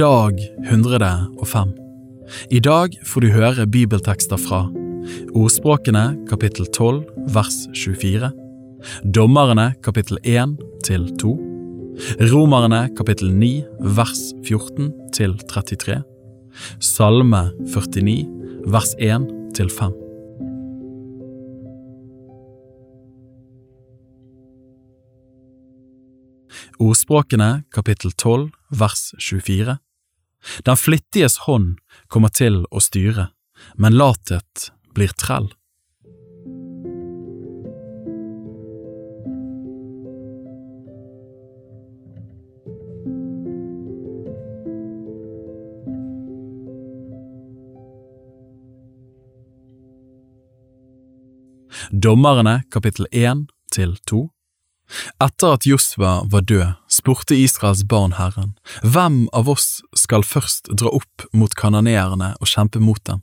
Dag 105 I dag får du høre bibeltekster fra Ordspråkene kapittel 12 vers 24 Dommerne kapittel 1 til 2 Romerne kapittel 9 vers 14 til 33 Salme 49 vers 1 til 5 Ordspråkene kapittel 12 vers 24 Den flittiges hånd kommer til å styre, men lathet blir trell. Dommerne kapittel 1 til 2 etter at Josva var død, spurte Israels barn Herren, hvem av oss skal først dra opp mot kananeerne og kjempe mot dem?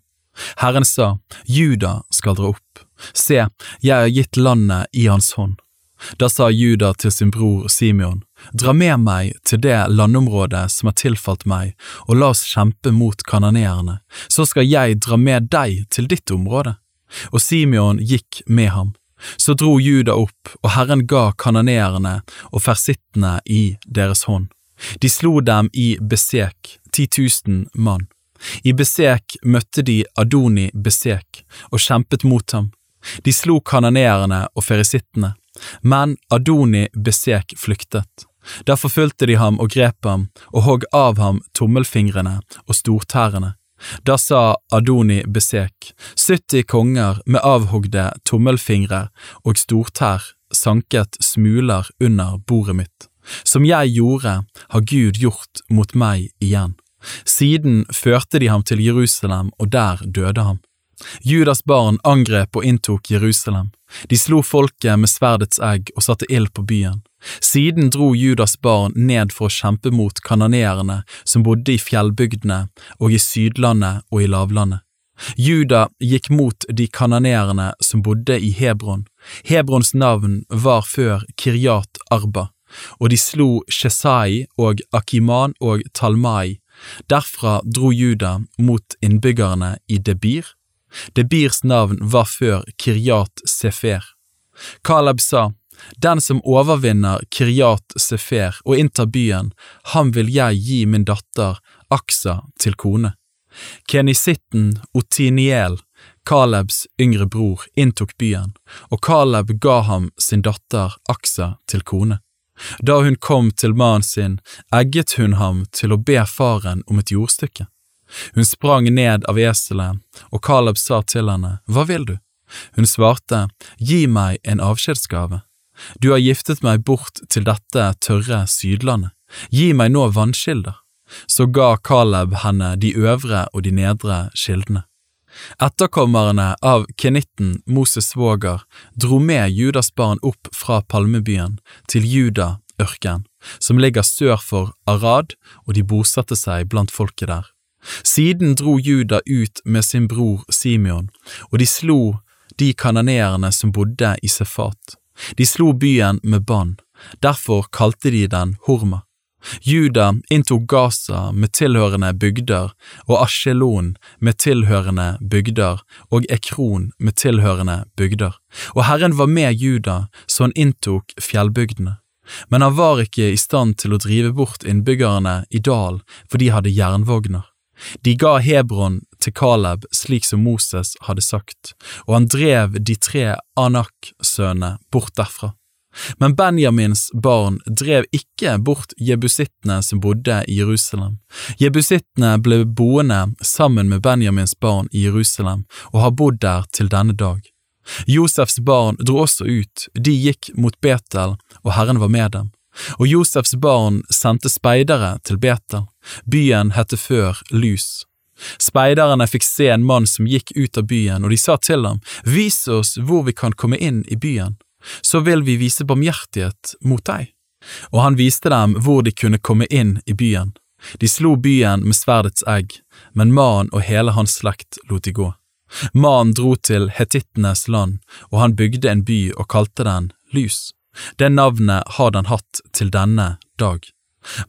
Herren sa, Juda skal dra opp, se, jeg har gitt landet i hans hånd. Da sa Juda til sin bror Simeon, dra med meg til det landområdet som har tilfalt meg, og la oss kjempe mot kananeerne, så skal jeg dra med deg til ditt område. Og Simeon gikk med ham. Så dro Juda opp, og Herren ga kanonerene og fersittene i deres hånd. De slo dem i Besek, ti tusen mann. I Besek møtte de Adoni Besek og kjempet mot ham. De slo kanonerene og ferisittene, men Adoni Besek flyktet. Da forfulgte de ham og grep ham og hogg av ham tommelfingrene og stortærene. Da sa Adoni Besek, 70 konger med avhogde tommelfingre og stortær sanket smuler under bordet mitt. Som jeg gjorde, har Gud gjort mot meg igjen. Siden førte de ham til Jerusalem, og der døde han. Judas barn angrep og inntok Jerusalem. De slo folket med sverdets egg og satte ild på byen. Siden dro Judas barn ned for å kjempe mot kanoneerne som bodde i fjellbygdene og i Sydlandet og i lavlandet. Juda gikk mot de kanoneerne som bodde i Hebron. Hebrons navn var før Kiryat Arba, og de slo Shesai og Akiman og Talmai. Derfra dro Juda mot innbyggerne i Debir. Debirs navn var før Kiryat Sefer. Kaleb sa, den som overvinner Kiryat Sefer og inntar byen, ham vil jeg gi min datter Aksa til kone. Kenisitten Otiniel, Kalebs yngre bror, inntok byen, og Kaleb ga ham sin datter Aksa til kone. Da hun kom til mannen sin, egget hun ham til å be faren om et jordstykke. Hun sprang ned av eselet, og Kaleb sa til henne, Hva vil du? Hun svarte, Gi meg en avskjedsgave. Du har giftet meg bort til dette tørre Sydlandet, gi meg nå vannkilder. Så ga Kaleb henne de øvre og de nedre kildene. Etterkommerne av Kenitten, Moses' svoger, dro med Judas barn opp fra Palmebyen til Juda ørken, som ligger sør for Arad, og de bosatte seg blant folket der. Siden dro Juda ut med sin bror Simeon, og de slo de kanoneerne som bodde i Sefat. De slo byen med bann, derfor kalte de den Horma. Juda inntok Gaza med tilhørende bygder og Asjelon med tilhørende bygder og Ekron med tilhørende bygder, og Herren var med Juda så han inntok fjellbygdene. Men han var ikke i stand til å drive bort innbyggerne i dalen, for de hadde jernvogner. De ga Hebron til Kaleb slik som Moses hadde sagt, og han drev de tre Anak-sønnene bort derfra. Men Benjamins barn drev ikke bort jebusittene som bodde i Jerusalem. Jebusittene ble boende sammen med Benjamins barn i Jerusalem og har bodd der til denne dag. Josefs barn dro også ut, de gikk mot Betel, og Herren var med dem. Og Josefs barn sendte speidere til Betel, byen hette før Lus. Speiderne fikk se en mann som gikk ut av byen, og de sa til ham, Vis oss hvor vi kan komme inn i byen, så vil vi vise barmhjertighet mot deg. Og han viste dem hvor de kunne komme inn i byen. De slo byen med sverdets egg, men mannen og hele hans slekt lot de gå. Mannen dro til hetittenes land, og han bygde en by og kalte den Lys. Det navnet har den hatt til denne dag.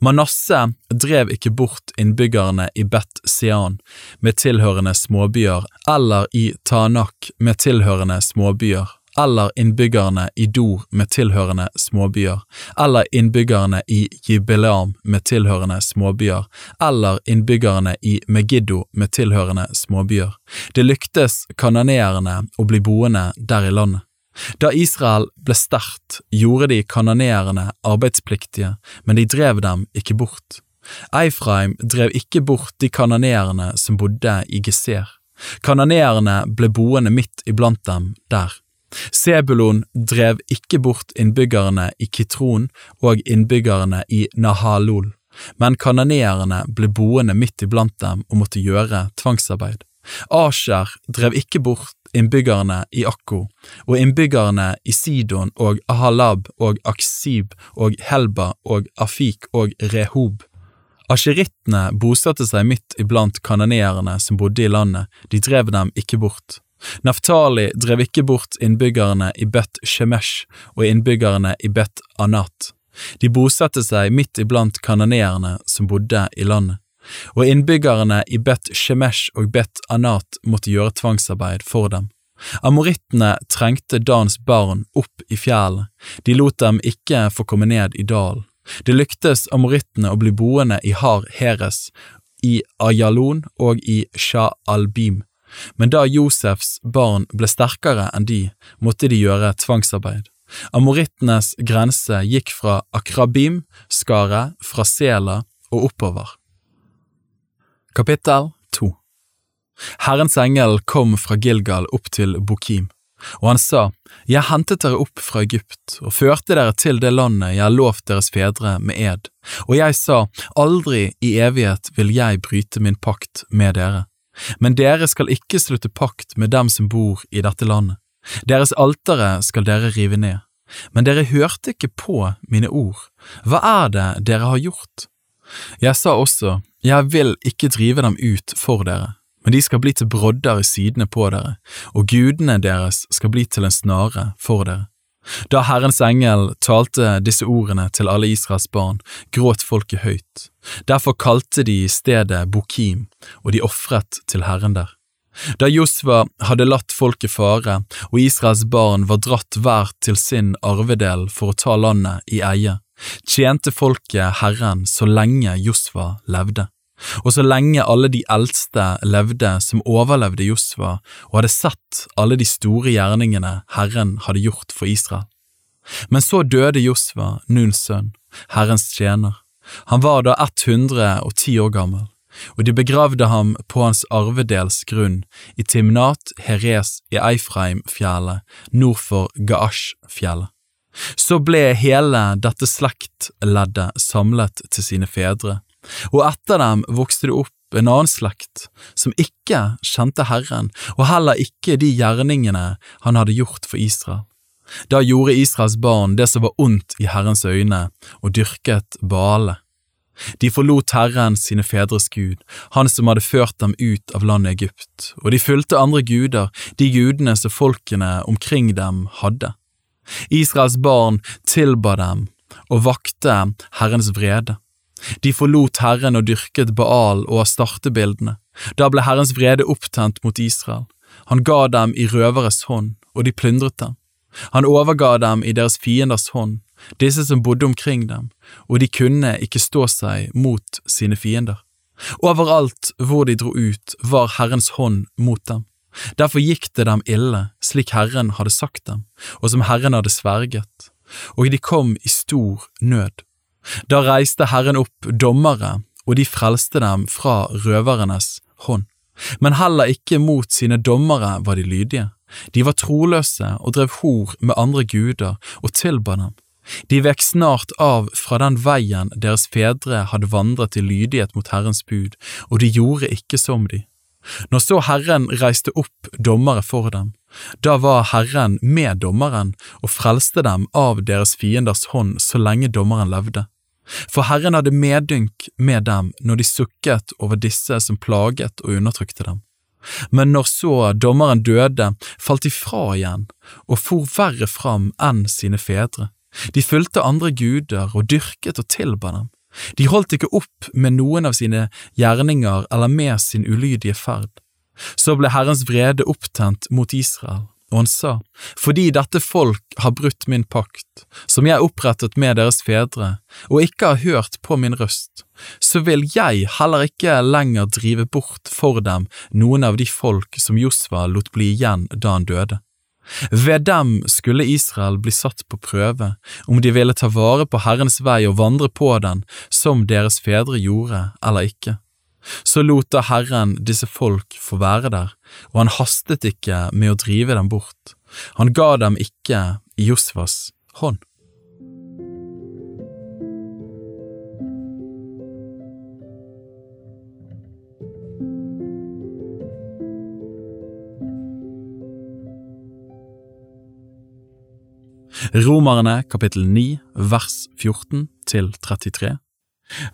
Manasse drev ikke bort innbyggerne i Bet Sean med tilhørende småbyer, eller i Tanak med tilhørende småbyer, eller innbyggerne i Dor med tilhørende småbyer, eller innbyggerne i Jibileam med tilhørende småbyer, eller innbyggerne i Megiddo med tilhørende småbyer. Det lyktes kanoneerne å bli boende der i landet. Da Israel ble sterkt, gjorde de kanoneerne arbeidspliktige, men de drev dem ikke bort. Eifraim drev ikke bort de kanoneerne som bodde i Geser. Kanoneerne ble boende midt iblant dem der. Sebulon drev ikke bort innbyggerne i Kitron og innbyggerne i Nahalol, men kananeerne ble boende midt iblant dem og måtte gjøre tvangsarbeid. Asher drev ikke bort innbyggerne i Akko, og innbyggerne i Sidon og Ahalab og Aksib og Helba og Afik og Rehob. Asherittene bosatte seg midt iblant kananeerne som bodde i landet, de drev dem ikke bort. Naftali drev ikke bort innbyggerne i Bet Shemesh og innbyggerne i Bet Anat. De bosatte seg midt iblant kanoneerne som bodde i landet, og innbyggerne i Bet Shemesh og Bet Anat måtte gjøre tvangsarbeid for dem. Amorittene trengte Dans barn opp i fjellet, de lot dem ikke få komme ned i dalen. Det lyktes amorittene å bli boende i Har Heres, i Ayalon og i Shah al-Bim, men da Josefs barn ble sterkere enn de, måtte de gjøre tvangsarbeid. Amorittenes grense gikk fra Akrabim, skaret, fra Sela og oppover. Kapittel 2 Herrens engel kom fra Gilgal opp til Bokim, og han sa, Jeg hentet dere opp fra Egypt og førte dere til det landet jeg har lovt deres fedre med ed, og jeg sa, Aldri i evighet vil jeg bryte min pakt med dere. Men dere skal ikke slutte pakt med dem som bor i dette landet. Deres altere skal dere rive ned. Men dere hørte ikke på mine ord. Hva er det dere har gjort? Jeg sa også, jeg vil ikke drive dem ut for dere, men de skal bli til brodder i sidene på dere, og gudene deres skal bli til en snare for dere. Da Herrens engel talte disse ordene til alle Israels barn, gråt folket høyt. Derfor kalte de stedet Bokim, og de ofret til Herren der. Da Josva hadde latt folket fare, og Israels barn var dratt hver til sin arvedel for å ta landet i eie, tjente folket Herren så lenge Josva levde. Og så lenge alle de eldste levde som overlevde Josva og hadde sett alle de store gjerningene Herren hadde gjort for Israel. Men så døde Josva, Nuns sønn, Herrens tjener. Han var da 110 år gammel, og de begravde ham på hans arvedels grunn i Timnat Heres i Eifreimfjellet nord for Gaash-fjellet. Så ble hele dette slektleddet samlet til sine fedre, og etter dem vokste det opp en annen slekt som ikke kjente Herren, og heller ikke de gjerningene han hadde gjort for Israel. Da gjorde Israels barn det som var ondt i Herrens øyne, og dyrket Bale. De forlot Herren sine fedres Gud, han som hadde ført dem ut av landet Egypt, og de fulgte andre guder, de gudene som folkene omkring dem hadde. Israels barn tilba dem og vakte Herrens vrede. De forlot Herren og dyrket Baal og startebildene. Da ble Herrens vrede opptent mot Israel. Han ga dem i røveres hånd, og de plyndret dem. Han overga dem i deres fienders hånd, disse som bodde omkring dem, og de kunne ikke stå seg mot sine fiender. Overalt hvor de dro ut, var Herrens hånd mot dem. Derfor gikk det dem ille, slik Herren hadde sagt dem, og som Herren hadde sverget, og de kom i stor nød. Da reiste Herren opp dommere, og de frelste dem fra røvernes hånd. Men heller ikke mot sine dommere var de lydige. De var troløse og drev hor med andre guder og tilba dem. De vek snart av fra den veien deres fedre hadde vandret i lydighet mot Herrens bud, og de gjorde ikke som de. Når så Herren reiste opp dommere for dem, da var Herren med dommeren og frelste dem av deres fienders hånd så lenge dommeren levde. For Herren hadde medynk med dem når de sukket over disse som plaget og undertrykte dem. Men når så dommeren døde, falt de fra igjen og for verre fram enn sine fedre. De fulgte andre guder og dyrket og tilba dem. De holdt ikke opp med noen av sine gjerninger eller med sin ulydige ferd. Så ble Herrens vrede opptent mot Israel, og han sa, fordi dette folk har brutt min pakt, som jeg opprettet med deres fedre, og ikke har hørt på min røst, så vil jeg heller ikke lenger drive bort for dem noen av de folk som Josva lot bli igjen da han døde. Ved dem skulle Israel bli satt på prøve, om de ville ta vare på Herrens vei og vandre på den, som deres fedre gjorde eller ikke. Så lot da Herren disse folk få være der, og han hastet ikke med å drive dem bort. Han ga dem ikke i Josvas hånd. Romerne kapittel 9 vers 14 til 33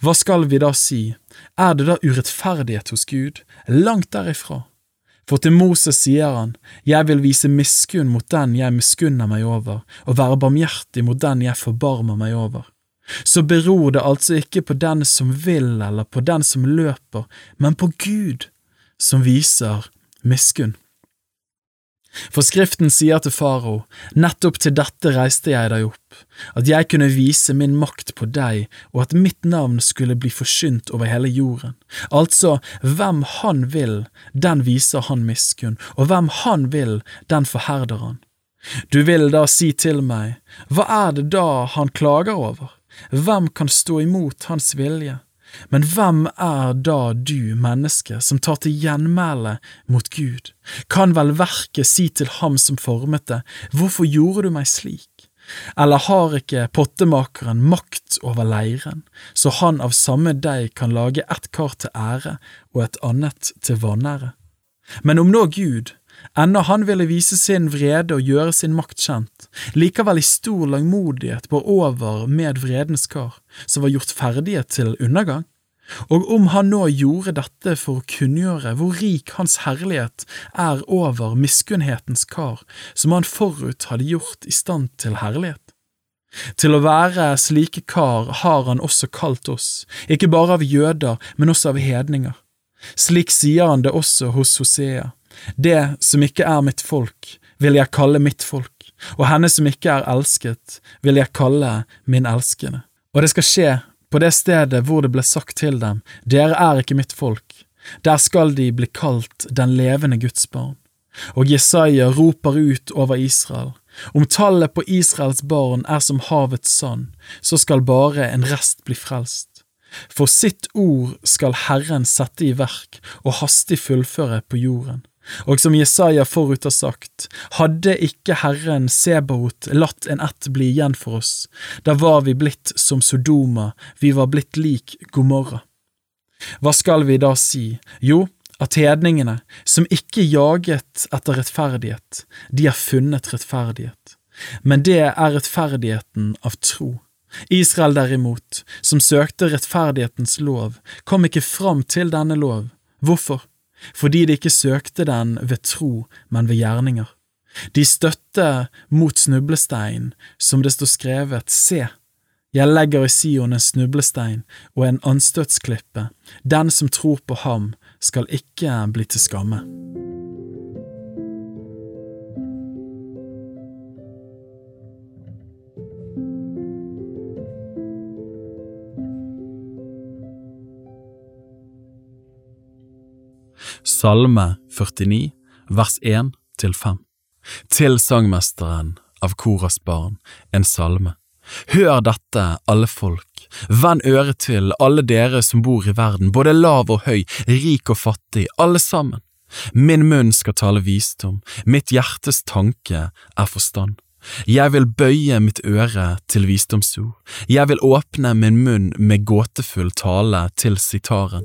hva skal vi da si, er det da urettferdighet hos Gud? Langt derifra. For til Moses sier han, Jeg vil vise miskunn mot den jeg miskunner meg over, og være barmhjertig mot den jeg forbarmer meg over. Så beror det altså ikke på den som vil eller på den som løper, men på Gud, som viser miskunn. For Skriften sier til farao, nettopp til dette reiste jeg deg opp, at jeg kunne vise min makt på deg og at mitt navn skulle bli forsynt over hele jorden. Altså, hvem han vil, den viser han miskunn, og hvem han vil, den forherder han. Du vil da si til meg, hva er det da han klager over? Hvem kan stå imot hans vilje? Men hvem er da du, menneske, som tar til gjenmæle mot Gud? Kan vel verket si til ham som formet det, hvorfor gjorde du meg slik? Eller har ikke pottemakeren makt over leiren, så han av samme deig kan lage ett kar til ære og et annet til vanære? Men om nå Gud, enda han ville vise sin vrede og gjøre sin makt kjent, likevel i stor langmodighet bar over med vredens kar, som var gjort ferdige til undergang? Og om han nå gjorde dette for å kunngjøre hvor rik hans herlighet er over miskunnhetens kar, som han forut hadde gjort i stand til herlighet? Til å være slike kar har han også kalt oss, ikke bare av jøder, men også av hedninger. Slik sier han det også hos Hosea. Det som ikke er mitt folk, vil jeg kalle mitt folk, og henne som ikke er elsket, vil jeg kalle min elskede. Og det skal skje på det stedet hvor det ble sagt til dem, Dere er ikke mitt folk, der skal de bli kalt den levende Guds barn. Og Jesaja roper ut over Israel, om tallet på Israels barn er som havets sand, så skal bare en rest bli frelst. For sitt ord skal Herren sette i verk og hastig fullføre på jorden. Og som Jesaja forut har sagt, hadde ikke Herren Sebaot latt en ett bli igjen for oss, da var vi blitt som Sodoma, vi var blitt lik Gomorra. Hva skal vi da si? Jo, at hedningene, som ikke jaget etter rettferdighet, de har funnet rettferdighet. Men det er rettferdigheten av tro. Israel derimot, som søkte rettferdighetens lov, kom ikke fram til denne lov. Hvorfor? Fordi de ikke søkte den ved tro, men ved gjerninger. De støtte mot snublestein, som det står skrevet, Se, jeg legger i Sion en snublestein og en anstøtsklippe, den som tror på ham, skal ikke bli til skamme. Salme 49, vers 1 til 5 Til sangmesteren av Koras barn, en salme. Hør dette, alle folk, vend øret til, alle dere som bor i verden, både lav og høy, rik og fattig, alle sammen. Min munn skal tale visdom, mitt hjertes tanke er forstand. Jeg vil bøye mitt øre til visdomsord, jeg vil åpne min munn med gåtefull tale til sitaren.